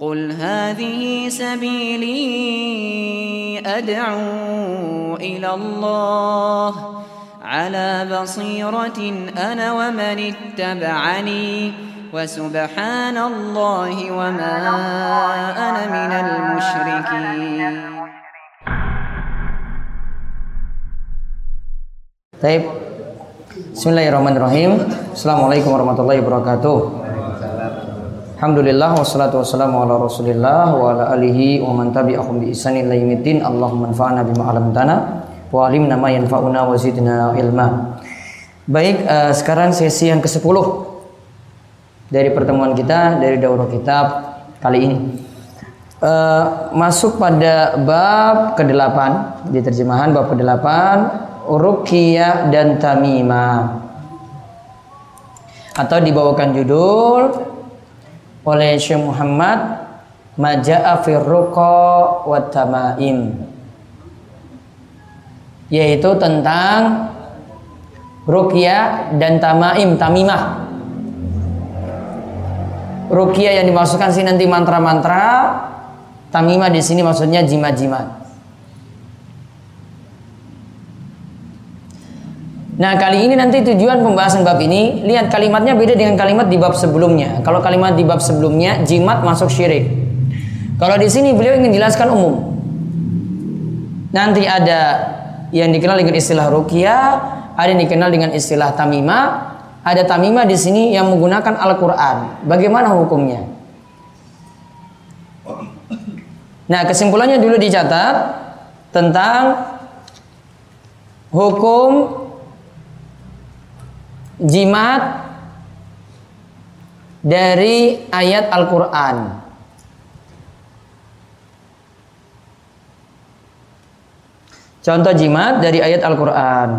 قل هذه سبيلي أدعو إلى الله على بصيرة أنا ومن اتبعني وسبحان الله وما أنا من المشركين. طيب بسم الله الرحمن الرحيم السلام عليكم ورحمة الله وبركاته Alhamdulillah wassalatu wassalamu ala Rasulillah wa ala alihi wa man tabi'ahum bi ihsanin ila yaumiddin. Allahumma anfa'na bima 'allamtana wa 'allimna ma yanfa'una wa zidna ilma. Baik, uh, sekarang sesi yang ke-10 dari pertemuan kita dari daurah kitab kali ini. Uh, masuk pada bab ke-8 di terjemahan bab ke-8 Ruqyah dan Tamimah atau dibawakan judul oleh Syekh Muhammad Maja'a firruqa wa tamaim yaitu tentang ruqyah dan tamaim tamimah. Ruqyah yang dimasukkan sini nanti mantra-mantra tamimah di sini maksudnya jimat-jimat Nah kali ini nanti tujuan pembahasan bab ini Lihat kalimatnya beda dengan kalimat di bab sebelumnya. Kalau kalimat di bab sebelumnya Jimat masuk syirik. Kalau di sini beliau ingin jelaskan umum. Nanti ada yang dikenal dengan istilah ruqyah Ada yang dikenal dengan istilah tamimah. Ada tamimah di sini yang menggunakan Al-Quran. Bagaimana hukumnya? Nah kesimpulannya dulu dicatat Tentang Hukum jimat dari ayat Al-Quran. Contoh jimat dari ayat Al-Quran.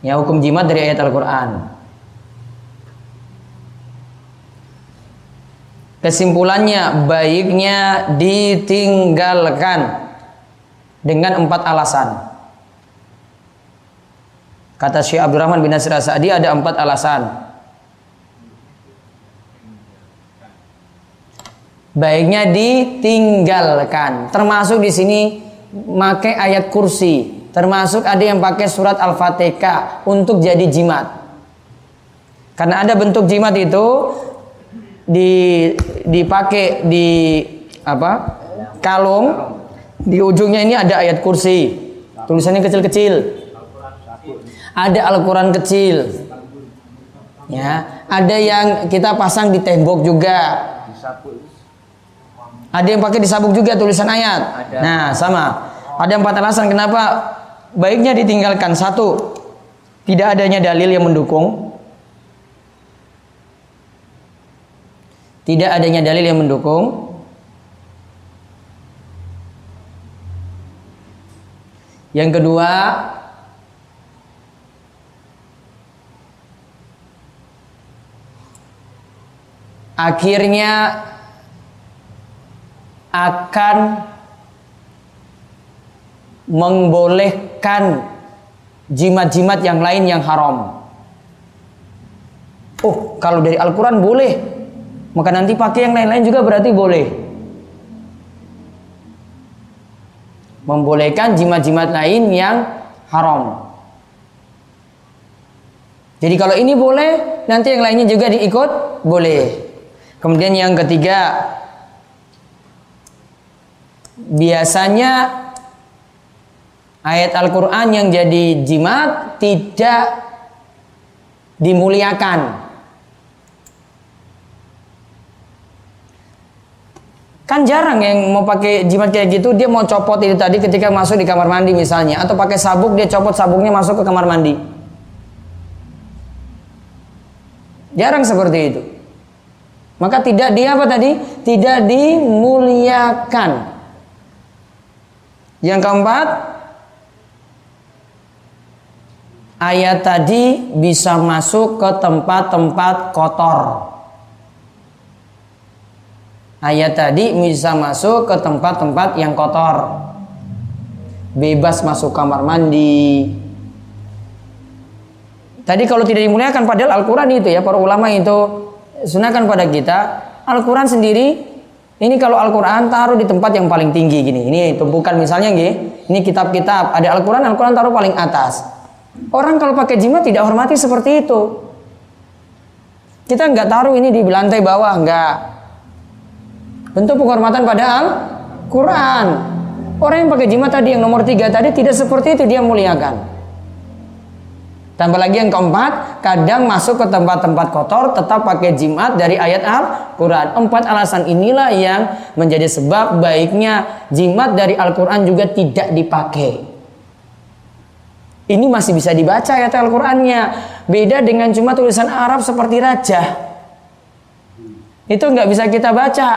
Ya, hukum jimat dari ayat Al-Quran. Kesimpulannya baiknya ditinggalkan dengan empat alasan. Kata Syekh Abdurrahman bin Nasir Sa'di ada empat alasan. Baiknya ditinggalkan. Termasuk di sini pakai ayat kursi. Termasuk ada yang pakai surat Al-Fatihah untuk jadi jimat. Karena ada bentuk jimat itu di dipakai di apa? kalung di ujungnya ini ada ayat kursi. Tulisannya kecil-kecil ada Al-Quran kecil. Ya ada yang kita pasang di tembok juga. Ada yang pakai di sabuk juga tulisan ayat. Nah sama. Ada empat alasan kenapa? Baiknya ditinggalkan. Satu tidak adanya dalil yang mendukung. Tidak adanya dalil yang mendukung. Yang kedua akhirnya akan membolehkan jimat-jimat yang lain yang haram. Oh, kalau dari Al-Quran boleh, maka nanti pakai yang lain-lain juga berarti boleh. Membolehkan jimat-jimat lain yang haram. Jadi kalau ini boleh, nanti yang lainnya juga diikut boleh. Kemudian yang ketiga, biasanya ayat Al-Quran yang jadi jimat tidak dimuliakan. Kan jarang yang mau pakai jimat kayak gitu, dia mau copot itu tadi ketika masuk di kamar mandi misalnya. Atau pakai sabuk, dia copot sabuknya masuk ke kamar mandi. Jarang seperti itu. Maka tidak dia apa tadi? Tidak dimuliakan. Yang keempat, ayat tadi bisa masuk ke tempat-tempat kotor. Ayat tadi bisa masuk ke tempat-tempat yang kotor. Bebas masuk kamar mandi. Tadi kalau tidak dimuliakan padahal Al-Quran itu ya para ulama itu sunahkan pada kita Al-Quran sendiri ini kalau Al-Quran taruh di tempat yang paling tinggi gini. Ini tumpukan misalnya gini. Ini kitab-kitab ada Al-Quran, Al-Quran taruh paling atas. Orang kalau pakai jimat tidak hormati seperti itu. Kita nggak taruh ini di lantai bawah, nggak. Bentuk penghormatan pada Al-Quran. Orang yang pakai jimat tadi yang nomor tiga tadi tidak seperti itu dia muliakan. Tambah lagi yang keempat, kadang masuk ke tempat-tempat kotor tetap pakai jimat dari ayat Al-Quran. Empat alasan inilah yang menjadi sebab baiknya jimat dari Al-Quran juga tidak dipakai. Ini masih bisa dibaca ayat Al-Qurannya. Beda dengan cuma tulisan Arab seperti raja. Itu nggak bisa kita baca.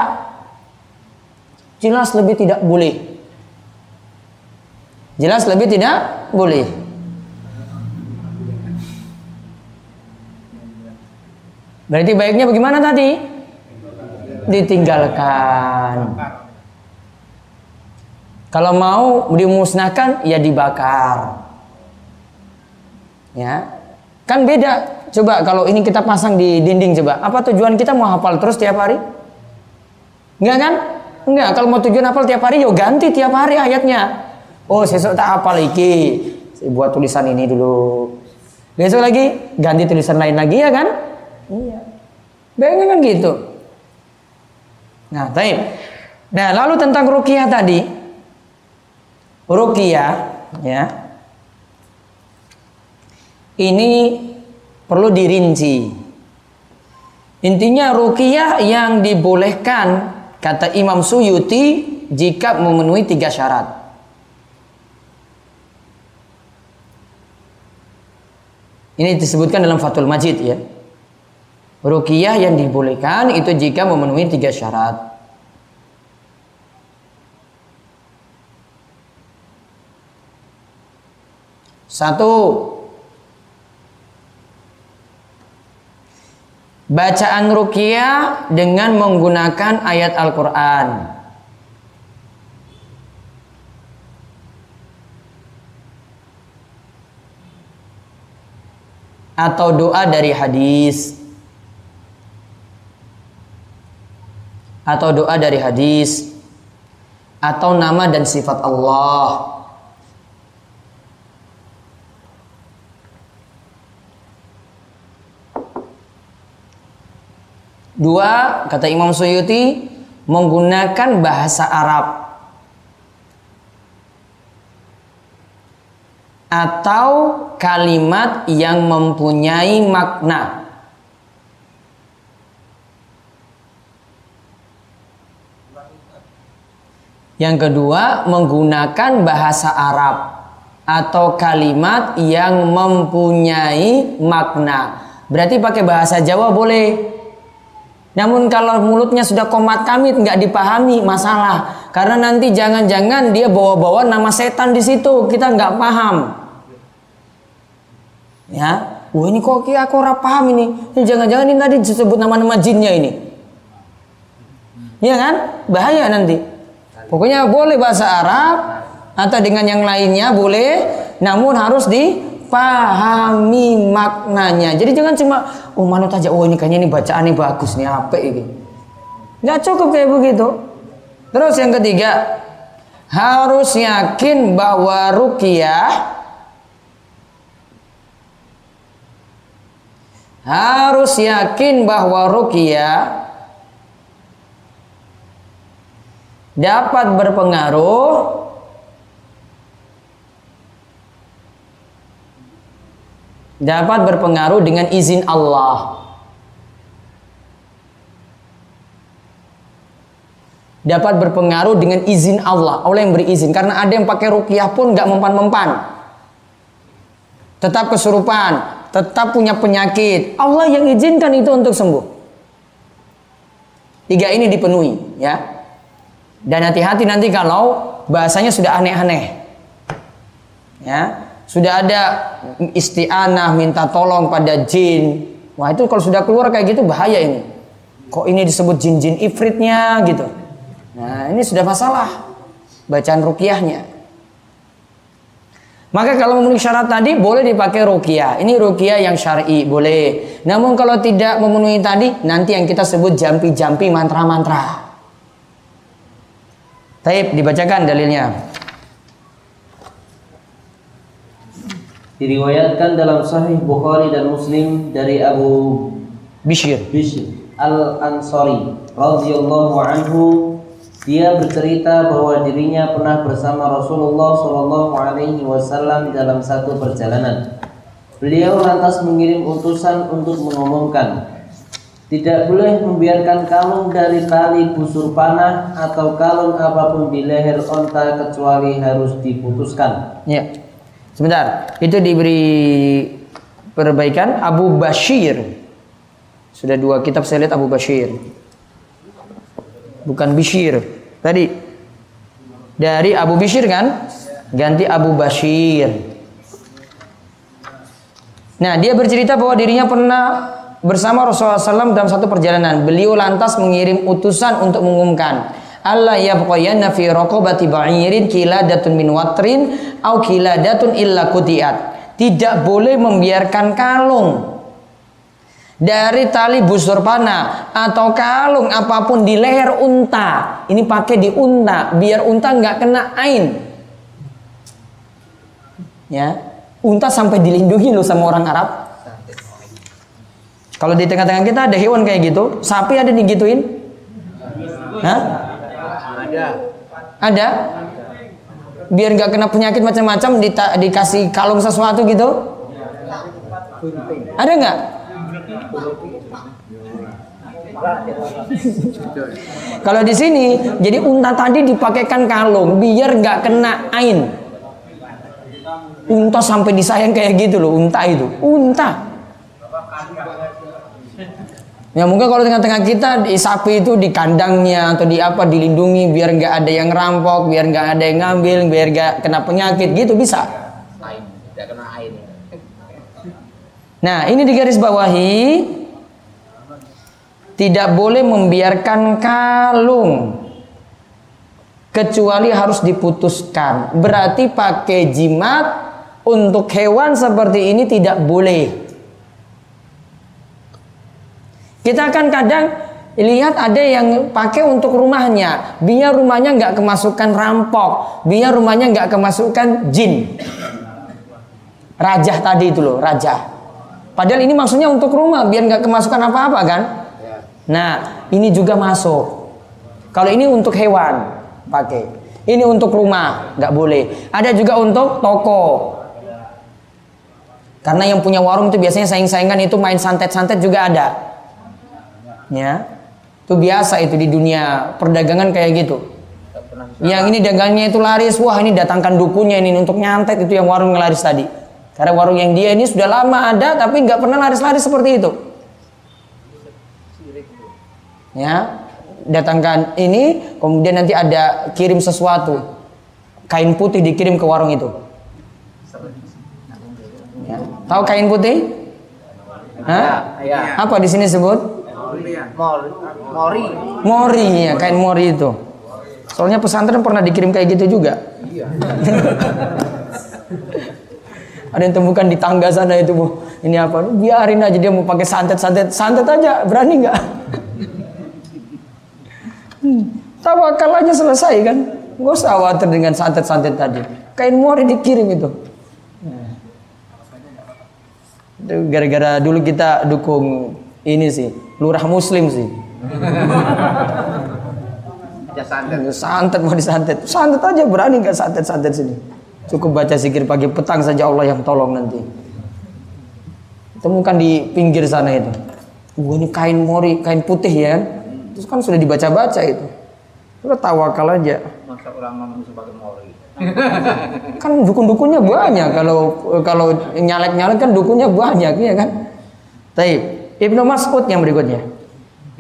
Jelas lebih tidak boleh. Jelas lebih tidak boleh. Berarti baiknya bagaimana tadi? Ditinggalkan. Kalau mau dimusnahkan ya dibakar. Ya. Kan beda. Coba kalau ini kita pasang di dinding coba. Apa tujuan kita mau hafal terus tiap hari? Enggak kan? Enggak. Kalau mau tujuan hafal tiap hari, yo ganti tiap hari ayatnya. Oh, sesok tak hafal iki. Buat tulisan ini dulu. Besok lagi ganti tulisan lain lagi ya kan? Iya. Bayangin kan gitu. Nah, taib. Nah, lalu tentang rukiah tadi. Rukiah, ya. Ini perlu dirinci. Intinya rukiah yang dibolehkan kata Imam Suyuti jika memenuhi tiga syarat. Ini disebutkan dalam Fathul Majid ya. Rukiah yang dibolehkan itu jika memenuhi tiga syarat. Satu, bacaan rukiah dengan menggunakan ayat Al-Quran. Atau doa dari hadis. Atau doa dari hadis atau nama dan sifat Allah. Dua, kata Imam Suyuti, menggunakan bahasa Arab atau kalimat yang mempunyai makna. Yang kedua, menggunakan bahasa Arab atau kalimat yang mempunyai makna. Berarti pakai bahasa Jawa boleh. Namun kalau mulutnya sudah komat kamit nggak dipahami masalah. Karena nanti jangan-jangan dia bawa-bawa nama setan di situ kita nggak paham. Ya, wah ini kok aku ora paham ini. Jangan-jangan ini tadi disebut nama-nama jinnya ini. Ya kan? Bahaya nanti. Pokoknya boleh bahasa Arab atau dengan yang lainnya boleh, namun harus dipahami maknanya. Jadi jangan cuma oh manut aja oh ini kayaknya ini bacaan ini bagus nih apa ini. Nggak cukup kayak begitu. Terus yang ketiga, harus yakin bahwa rukiah harus yakin bahwa rukiah dapat berpengaruh dapat berpengaruh dengan izin Allah. Dapat berpengaruh dengan izin Allah. Allah yang beri izin. Karena ada yang pakai rukyah pun nggak mempan-mempan. Tetap kesurupan. Tetap punya penyakit. Allah yang izinkan itu untuk sembuh. Tiga ini dipenuhi. ya dan hati-hati nanti kalau bahasanya sudah aneh-aneh. Ya, sudah ada isti'anah minta tolong pada jin. Wah, itu kalau sudah keluar kayak gitu bahaya ini. Kok ini disebut jin-jin ifritnya gitu. Nah, ini sudah masalah bacaan rukiahnya. Maka kalau memenuhi syarat tadi boleh dipakai rukia. Ini rukia yang syar'i boleh. Namun kalau tidak memenuhi tadi nanti yang kita sebut jampi-jampi mantra-mantra. Taib dibacakan dalilnya. Diriwayatkan dalam Sahih Bukhari dan Muslim dari Abu Bishr. Al Ansari radhiyallahu anhu dia bercerita bahwa dirinya pernah bersama Rasulullah Shallallahu Alaihi Wasallam dalam satu perjalanan. Beliau lantas mengirim utusan untuk mengumumkan, tidak boleh membiarkan kalung dari tali busur panah atau kalung apa pun di leher onta kecuali harus diputuskan. Ya. Sebentar, itu diberi perbaikan Abu Bashir. Sudah dua kitab saya lihat Abu Bashir bukan Bishir. Tadi dari Abu Bishir kan? Ganti Abu Bashir. Nah, dia bercerita bahwa dirinya pernah bersama Rasulullah SAW dalam satu perjalanan. Beliau lantas mengirim utusan untuk mengumumkan, Allah ya yabqayanna fi raqabati ba'irin kiladatun min watrin au kiladatun illa kutiat. Tidak boleh membiarkan kalung dari tali busur panah atau kalung apa pun di leher unta. Ini pakai di unta biar unta nggak kena ain. Ya, unta sampai dilindungi loh sama orang Arab. Kalau di tengah-tengah kita ada hewan kayak gitu, sapi ada digituin? Hah? Ada. Ada? Biar nggak kena penyakit macam-macam dikasih kalung sesuatu gitu? Ada nggak? Kalau di sini, jadi unta tadi dipakaikan kalung biar nggak kena ain. Unta sampai disayang kayak gitu loh, unta itu, unta. Ya mungkin kalau tengah-tengah kita di sapi itu di kandangnya atau di apa dilindungi biar nggak ada yang rampok, biar nggak ada yang ngambil, biar nggak kena penyakit gitu bisa. Nah ini di garis bawahi tidak boleh membiarkan kalung kecuali harus diputuskan. Berarti pakai jimat untuk hewan seperti ini tidak boleh. Kita akan kadang lihat ada yang pakai untuk rumahnya, biar rumahnya nggak kemasukan rampok, biar rumahnya nggak kemasukan jin. Rajah tadi itu loh, rajah. Padahal ini maksudnya untuk rumah, biar nggak kemasukan apa-apa kan? Nah, ini juga masuk. Kalau ini untuk hewan, pakai. Ini untuk rumah, nggak boleh. Ada juga untuk toko. Karena yang punya warung itu biasanya saing-saingan itu main santet-santet juga ada. Ya. Itu biasa itu di dunia perdagangan kayak gitu. Yang ini dagangnya itu laris, wah ini datangkan dukunnya ini untuk nyantet itu yang warung yang laris tadi. Karena warung yang dia ini sudah lama ada tapi nggak pernah laris-laris seperti itu ya datangkan ini kemudian nanti ada kirim sesuatu kain putih dikirim ke warung itu ya. tahu kain putih Hah? Apa di sini sebut mori mori ya kain mori itu soalnya pesantren pernah dikirim kayak gitu juga iya. ada yang temukan di tangga sana itu bu ini apa biarin aja dia mau pakai santet santet aja berani nggak Hmm. Tawakal aja selesai kan. Gak usah khawatir dengan santet-santet tadi. Kain mori dikirim itu. Itu gara-gara dulu kita dukung ini sih, lurah muslim sih. Ya santet. Santet mau disantet. Santet aja berani nggak santet-santet sini. Cukup baca zikir pagi petang saja Allah yang tolong nanti. Temukan di pinggir sana itu. Wah ini kain mori, kain putih ya kan? Terus kan sudah dibaca-baca itu. Udah tawakal aja. Masa orang pakai mori. kan dukun-dukunnya banyak kalau kalau nyalek-nyalek kan dukunnya banyak ya kan. Taib. Ibnu Mas'ud yang berikutnya.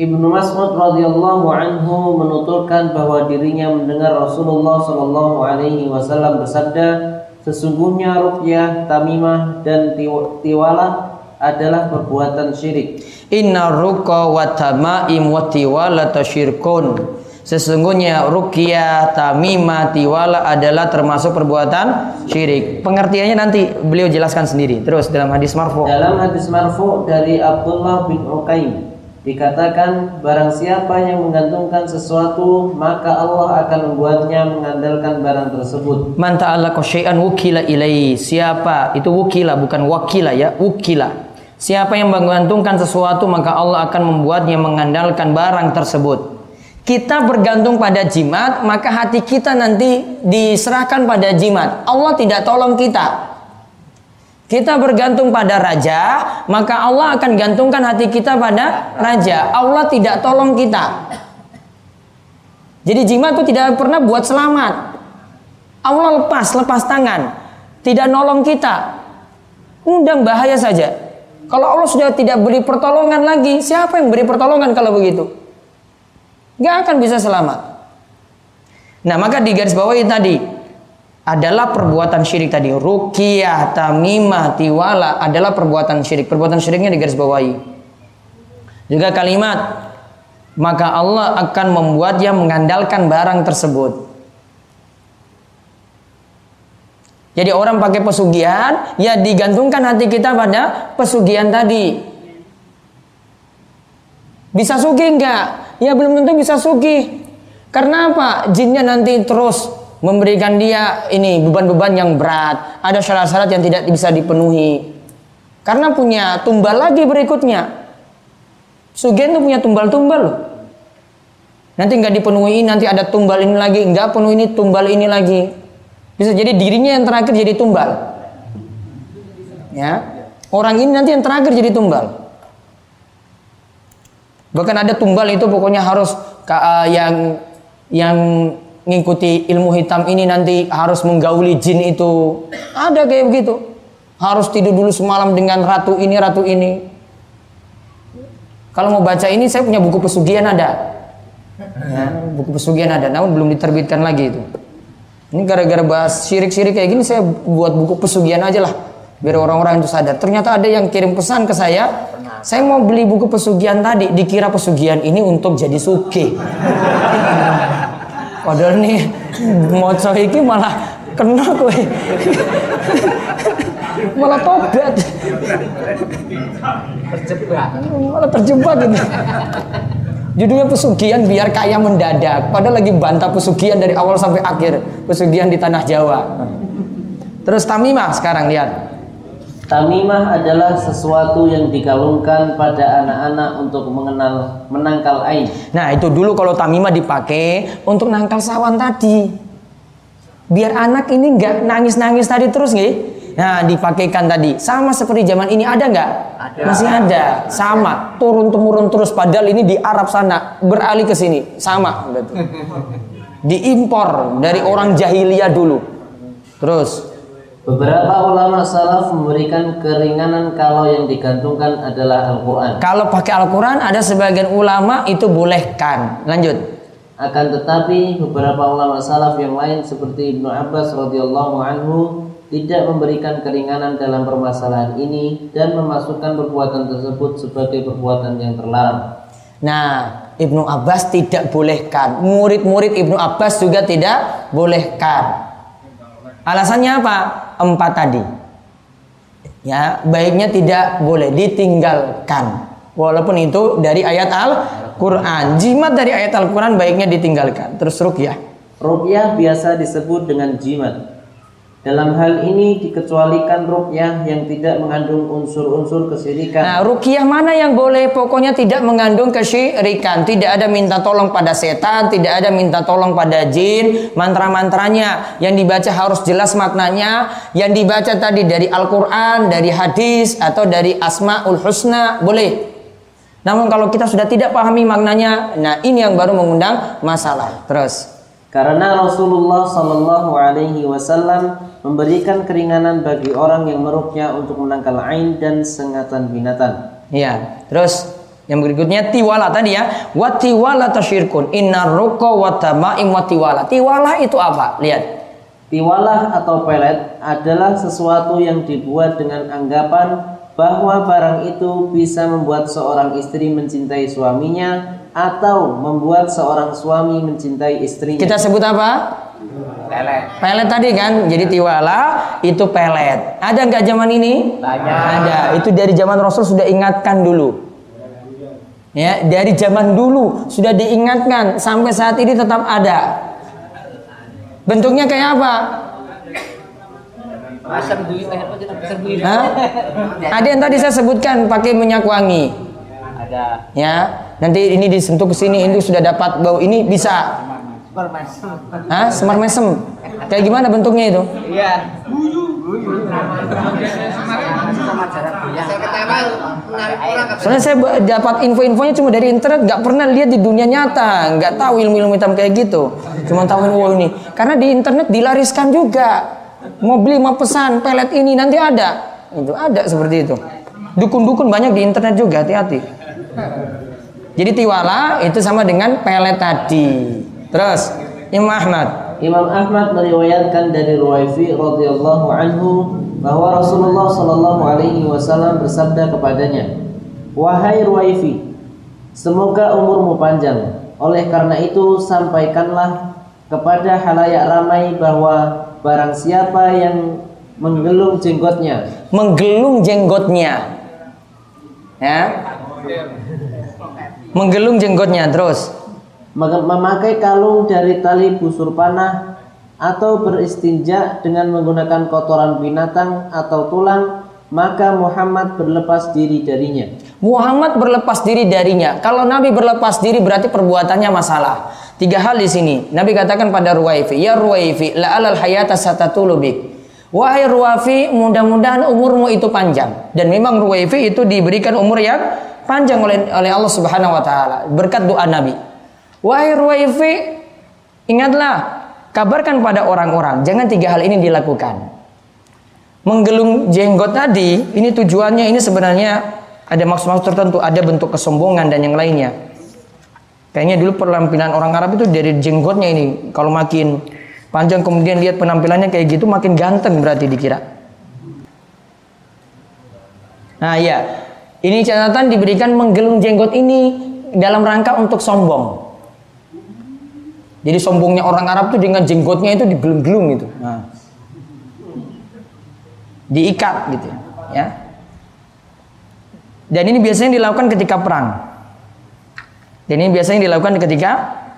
Ibnu Mas'ud radhiyallahu anhu menuturkan bahwa dirinya mendengar Rasulullah shallallahu alaihi wasallam bersabda, sesungguhnya ruqyah, tamimah dan tiwalah adalah perbuatan syirik. Inna ruqa wa tamaim wa tiwalata syirkun. Sesungguhnya ruqyah, tamimah, tiwala adalah termasuk perbuatan syirik. Pengertiannya nanti beliau jelaskan sendiri. Terus dalam hadis marfu. Dalam hadis marfu dari Abdullah bin Uqaim dikatakan barang siapa yang menggantungkan sesuatu maka Allah akan membuatnya mengandalkan barang tersebut. Man ta'allaqa syai'an wukila ilai. Siapa? Itu wukila bukan wakila ya, wukila. Siapa yang menggantungkan sesuatu maka Allah akan membuatnya mengandalkan barang tersebut. Kita bergantung pada jimat, maka hati kita nanti diserahkan pada jimat. Allah tidak tolong kita. Kita bergantung pada raja, maka Allah akan gantungkan hati kita pada raja. Allah tidak tolong kita. Jadi jimat itu tidak pernah buat selamat. Allah lepas, lepas tangan. Tidak nolong kita. Undang bahaya saja. Kalau Allah sudah tidak beri pertolongan lagi, siapa yang beri pertolongan kalau begitu? Gak akan bisa selamat. Nah, maka di garis bawah tadi adalah perbuatan syirik tadi. Ruqyah, tamimah, tiwala adalah perbuatan syirik. Perbuatan syiriknya di garis bawahi. Juga kalimat maka Allah akan membuat dia mengandalkan barang tersebut. Jadi orang pakai pesugihan, ya digantungkan hati kita pada pesugihan tadi. Bisa sugih enggak? Ya belum tentu bisa sugih. Karena apa? Jinnya nanti terus memberikan dia ini beban-beban yang berat. Ada syarat-syarat yang tidak bisa dipenuhi. Karena punya tumbal lagi berikutnya. Sugihan itu punya tumbal-tumbal loh. Nanti nggak dipenuhi, nanti ada tumbal ini lagi, nggak penuh ini tumbal ini lagi. Bisa jadi dirinya yang terakhir jadi tumbal. Ya. Orang ini nanti yang terakhir jadi tumbal. Bahkan ada tumbal itu pokoknya harus uh, yang yang mengikuti ilmu hitam ini nanti harus menggauli jin itu. Ada kayak begitu. Harus tidur dulu semalam dengan ratu ini, ratu ini. Kalau mau baca ini saya punya buku pesugihan ada. Ya, buku pesugihan ada, namun belum diterbitkan lagi itu. Ini gara-gara bahas syirik-syirik kayak gini saya buat buku pesugihan aja lah biar orang-orang itu sadar. Ternyata ada yang kirim pesan ke saya, saya mau beli buku pesugihan tadi, dikira pesugihan ini untuk jadi suki. Padahal nih mau iki malah kena kowe. malah tobat. Terjebak. Malah terjebak ini. Judulnya pesugihan biar kaya mendadak. Padahal lagi bantah pesugihan dari awal sampai akhir. Pesugihan di tanah Jawa. Terus tamimah sekarang lihat. Tamimah adalah sesuatu yang dikalungkan pada anak-anak untuk mengenal menangkal ain. Nah itu dulu kalau tamimah dipakai untuk nangkal sawan tadi. Biar anak ini nggak nangis-nangis tadi terus nih Nah, dipakaikan tadi. Sama seperti zaman ini ada nggak? Ada. Masih ada. Sama. Turun temurun terus. Padahal ini di Arab sana beralih ke sini. Sama. Betul. Diimpor dari orang jahiliyah dulu. Terus. Beberapa ulama salaf memberikan keringanan kalau yang digantungkan adalah Al-Quran. Kalau pakai Al-Quran ada sebagian ulama itu bolehkan. Lanjut. Akan tetapi beberapa ulama salaf yang lain seperti Ibnu Abbas radhiyallahu anhu tidak memberikan keringanan dalam permasalahan ini dan memasukkan perbuatan tersebut sebagai perbuatan yang terlarang. Nah, Ibnu Abbas tidak bolehkan. Murid-murid Ibnu Abbas juga tidak bolehkan. Alasannya apa? Empat tadi. Ya, baiknya tidak boleh ditinggalkan. Walaupun itu dari ayat Al-Quran. Jimat dari ayat Al-Quran baiknya ditinggalkan. Terus rukyah. Rukyah biasa disebut dengan jimat. Dalam hal ini dikecualikan rukyah yang tidak mengandung unsur-unsur kesyirikan. Nah, rukyah mana yang boleh? Pokoknya tidak mengandung kesyirikan. Tidak ada minta tolong pada setan, tidak ada minta tolong pada jin, mantra-mantranya yang dibaca harus jelas maknanya, yang dibaca tadi dari Al-Qur'an, dari hadis atau dari Asmaul Husna, boleh. Namun kalau kita sudah tidak pahami maknanya, nah ini yang baru mengundang masalah. Terus karena Rasulullah Shallallahu Alaihi Wasallam memberikan keringanan bagi orang yang merukyah untuk menangkal ain dan sengatan binatang. Iya. Terus yang berikutnya tiwala tadi ya. Wa tiwala tasyirkun. Inna ruqa wa tamaim wa tiwala. Tiwala itu apa? Lihat. Tiwala atau pelet adalah sesuatu yang dibuat dengan anggapan bahwa barang itu bisa membuat seorang istri mencintai suaminya atau membuat seorang suami mencintai istrinya. Kita sebut apa? Lelet. Pelet tadi kan, jadi tiwala itu pelet. Ada nggak zaman ini? Banyak. Ada. Itu dari zaman Rasul sudah ingatkan dulu. Ya, dari zaman dulu sudah diingatkan sampai saat ini tetap ada. Bentuknya kayak apa? Eh, apa kita pasar duit? Hah? Ada yang tadi saya sebutkan pakai minyak wangi. Ada. Ya, nanti ini disentuh ke sini ini sudah dapat bau ini bisa. Hah? Semar mesem. Kayak gimana bentuknya itu? Iya. Soalnya saya dapat info-infonya cuma dari internet, nggak pernah lihat di dunia nyata, nggak tahu ilmu-ilmu hitam kayak gitu. Cuma tahu wow ini. Karena di internet dilariskan juga. Mau beli mau pesan pelet ini nanti ada. Itu ada seperti itu. Dukun-dukun banyak di internet juga, hati-hati. Jadi tiwala itu sama dengan pelet tadi. Terus Imam Ahmad. Imam Ahmad meriwayatkan dari Ruwaifi radhiyallahu anhu bahwa Rasulullah shallallahu alaihi wasallam bersabda kepadanya, "Wahai Ruwaifi, semoga umurmu panjang. Oleh karena itu sampaikanlah kepada halayak ramai bahwa barang siapa yang menggelung jenggotnya Menggelung jenggotnya. Ya. Menggelung jenggotnya terus. Mem- memakai kalung dari tali busur panah atau beristinja dengan menggunakan kotoran binatang atau tulang maka Muhammad berlepas diri darinya Muhammad berlepas diri darinya. Kalau Nabi berlepas diri berarti perbuatannya masalah. Tiga hal di sini. Nabi katakan pada Ruwaifi, "Ya Ruwaifi, la alal hayata satatulu bik." Wahai Ruwaifi, mudah-mudahan umurmu itu panjang. Dan memang Ruwaifi itu diberikan umur yang panjang oleh oleh Allah Subhanahu wa taala berkat doa Nabi. Wahai Ruwaifi, ingatlah, kabarkan pada orang-orang, jangan tiga hal ini dilakukan. Menggelung jenggot tadi, ini tujuannya ini sebenarnya ada maksud-maksud tertentu, ada bentuk kesombongan dan yang lainnya. Kayaknya dulu penampilan orang Arab itu dari jenggotnya ini, kalau makin panjang kemudian lihat penampilannya kayak gitu makin ganteng berarti dikira. Nah ya, ini catatan diberikan menggelung jenggot ini dalam rangka untuk sombong. Jadi sombongnya orang Arab tuh dengan jenggotnya itu digelung-gelung gitu. Nah. Diikat gitu ya. Dan ini biasanya dilakukan ketika perang. Dan ini biasanya dilakukan ketika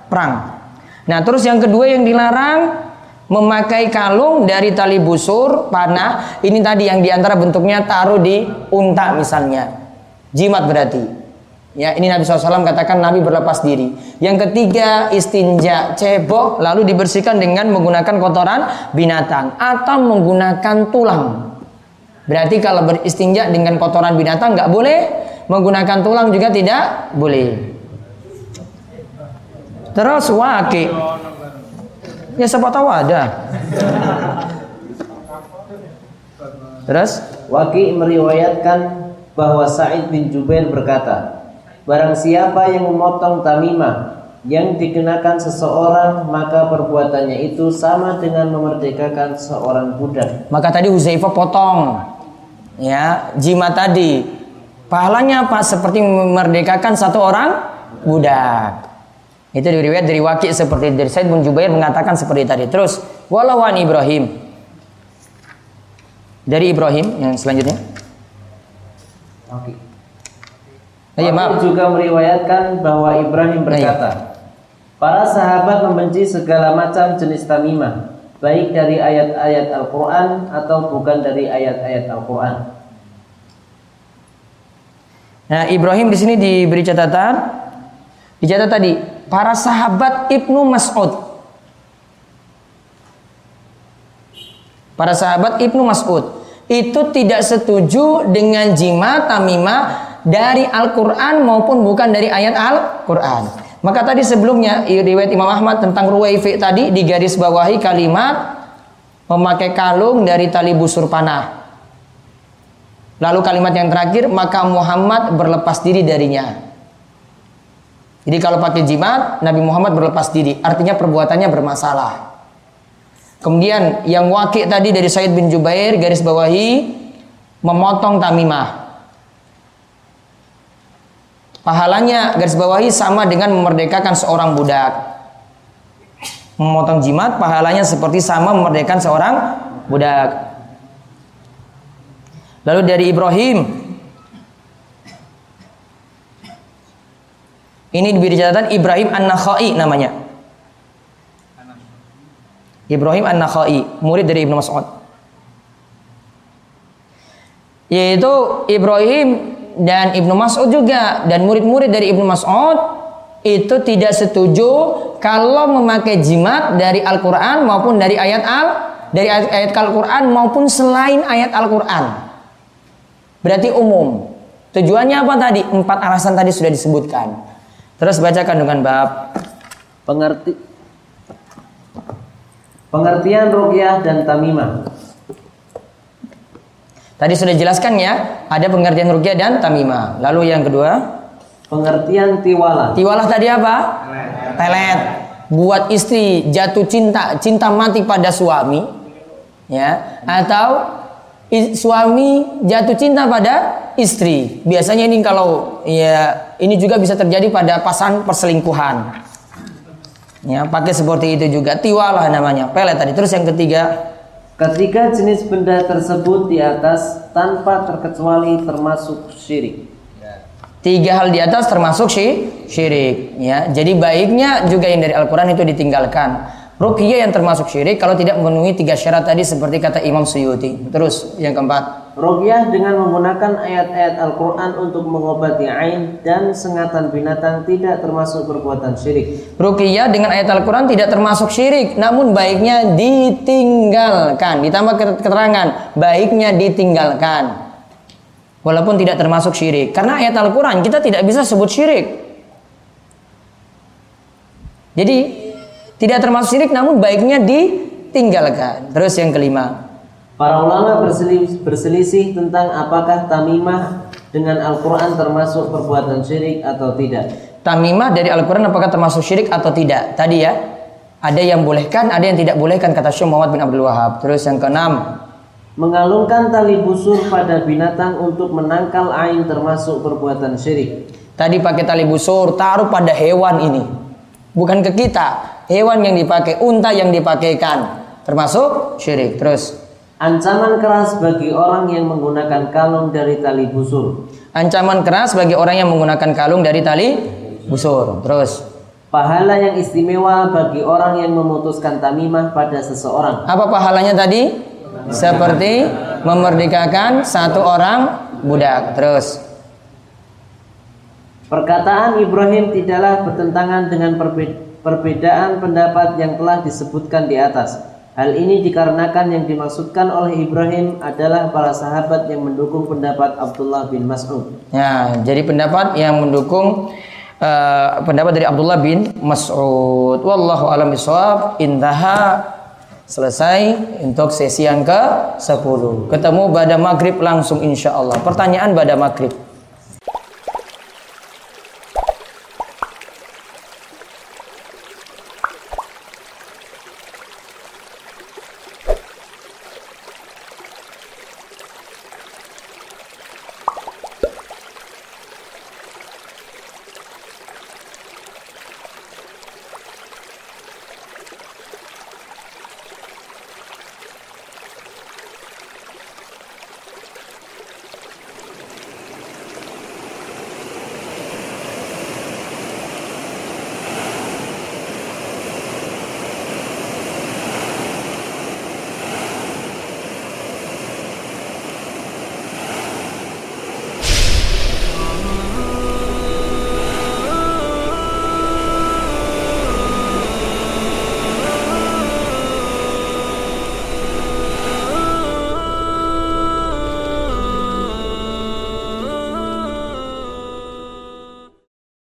perang. Nah, terus yang kedua yang dilarang memakai kalung dari tali busur panah. Ini tadi yang di antara bentuknya taruh di unta misalnya. Jimat berarti. Ya, ini Nabi SAW katakan Nabi berlepas diri. Yang ketiga istinja cebok lalu dibersihkan dengan menggunakan kotoran binatang atau menggunakan tulang. Berarti kalau beristinja dengan kotoran binatang nggak boleh, menggunakan tulang juga tidak boleh. Terus waki. Ya siapa tahu ada. Terus Waki meriwayatkan bahwa Sa'id bin Jubair berkata, Barang siapa yang memotong tamimah yang dikenakan seseorang maka perbuatannya itu sama dengan memerdekakan seorang budak. maka tadi Huzaifah potong ya jimat tadi. Pahalanya apa? Seperti memerdekakan satu orang budak. Itu diriwayat dari Waki seperti dari Said bin Jubair mengatakan seperti tadi. Terus walau an Ibrahim. Dari Ibrahim yang selanjutnya. Oke. Iya, maaf. Juga meriwayatkan bahwa Ibrahim berkata, Para sahabat membenci segala macam jenis tamimah, baik dari ayat-ayat Al-Quran atau bukan dari ayat-ayat Al-Quran. Nah, Ibrahim di sini diberi catatan. Dicatat tadi, para sahabat Ibnu Mas'ud. Para sahabat Ibnu Mas'ud itu tidak setuju dengan jimat tamimah dari Al-Qur'an maupun bukan dari ayat Al-Qur'an. Maka tadi sebelumnya riwayat Imam Ahmad tentang Ruwaifi tadi di garis bawahi kalimat memakai kalung dari tali busur panah. Lalu kalimat yang terakhir, maka Muhammad berlepas diri darinya. Jadi kalau pakai jimat, Nabi Muhammad berlepas diri. Artinya perbuatannya bermasalah. Kemudian yang wakil tadi dari Said bin Jubair, garis bawahi, memotong tamimah. Pahalanya garis bawahi sama dengan memerdekakan seorang budak. Memotong jimat pahalanya seperti sama memerdekakan seorang budak. Lalu dari Ibrahim Ini diberi catatan Ibrahim An-Nakhai namanya. Ibrahim An-Nakhai, murid dari Ibnu Mas'ud. Yaitu Ibrahim dan Ibnu Mas'ud juga dan murid-murid dari Ibnu Mas'ud itu tidak setuju kalau memakai jimat dari Al-Qur'an maupun dari ayat Al dari ayat, ayat Al-Qur'an maupun selain ayat Al-Qur'an. Berarti umum. Tujuannya apa tadi? Empat alasan tadi sudah disebutkan. Terus baca kandungan bab. Pengerti Pengertian ruqyah dan tamimah. Tadi sudah jelaskan ya, ada pengertian ruqyah dan tamimah. Lalu yang kedua, Pengertian tiwala. tiwalah tadi apa? Telet. Buat istri jatuh cinta, cinta mati pada suami, ya, atau suami jatuh cinta pada istri. Biasanya ini kalau ya ini juga bisa terjadi pada pasangan perselingkuhan. Ya, pakai seperti itu juga. Tiwalah namanya. Pelet tadi. Terus yang ketiga, Ketika jenis benda tersebut di atas tanpa terkecuali termasuk syirik. tiga hal di atas termasuk syi- syirik. Ya, jadi baiknya juga yang dari Al-Quran itu ditinggalkan. Ruqyah yang termasuk syirik kalau tidak memenuhi tiga syarat tadi seperti kata Imam Suyuti. Terus yang keempat, Ruqyah dengan menggunakan ayat-ayat Al-Quran untuk mengobati ain dan sengatan binatang tidak termasuk perbuatan syirik. Ruqyah dengan ayat Al-Quran tidak termasuk syirik, namun baiknya ditinggalkan. Ditambah keterangan, baiknya ditinggalkan. Walaupun tidak termasuk syirik. Karena ayat Al-Quran kita tidak bisa sebut syirik. Jadi tidak termasuk syirik namun baiknya ditinggalkan. Terus yang kelima. Para ulama berselisih, berselisih tentang apakah tamimah dengan Al-Quran termasuk perbuatan syirik atau tidak. Tamimah dari Al-Quran apakah termasuk syirik atau tidak? Tadi ya. Ada yang bolehkan, ada yang tidak bolehkan kata Syekh Muhammad bin Abdul Wahab. Terus yang keenam. Mengalungkan tali busur pada binatang untuk menangkal ain termasuk perbuatan syirik. Tadi pakai tali busur, taruh pada hewan ini. Bukan ke kita. Hewan yang dipakai, unta yang dipakaikan. Termasuk syirik. Terus. Ancaman keras bagi orang yang menggunakan kalung dari tali busur. Ancaman keras bagi orang yang menggunakan kalung dari tali busur. Terus. Pahala yang istimewa bagi orang yang memutuskan tamimah pada seseorang. Apa pahalanya tadi? Seperti memerdekakan satu orang budak. Terus. Perkataan Ibrahim tidaklah bertentangan dengan perbe- perbedaan pendapat yang telah disebutkan di atas. Hal ini dikarenakan yang dimaksudkan oleh Ibrahim adalah para sahabat yang mendukung pendapat Abdullah bin Mas'ud. Ya, jadi pendapat yang mendukung eh, pendapat dari Abdullah bin Mas'ud. Wallahu alam bisawab. Intaha selesai untuk sesi yang ke-10. Ketemu pada maghrib langsung insya Allah. Pertanyaan pada maghrib.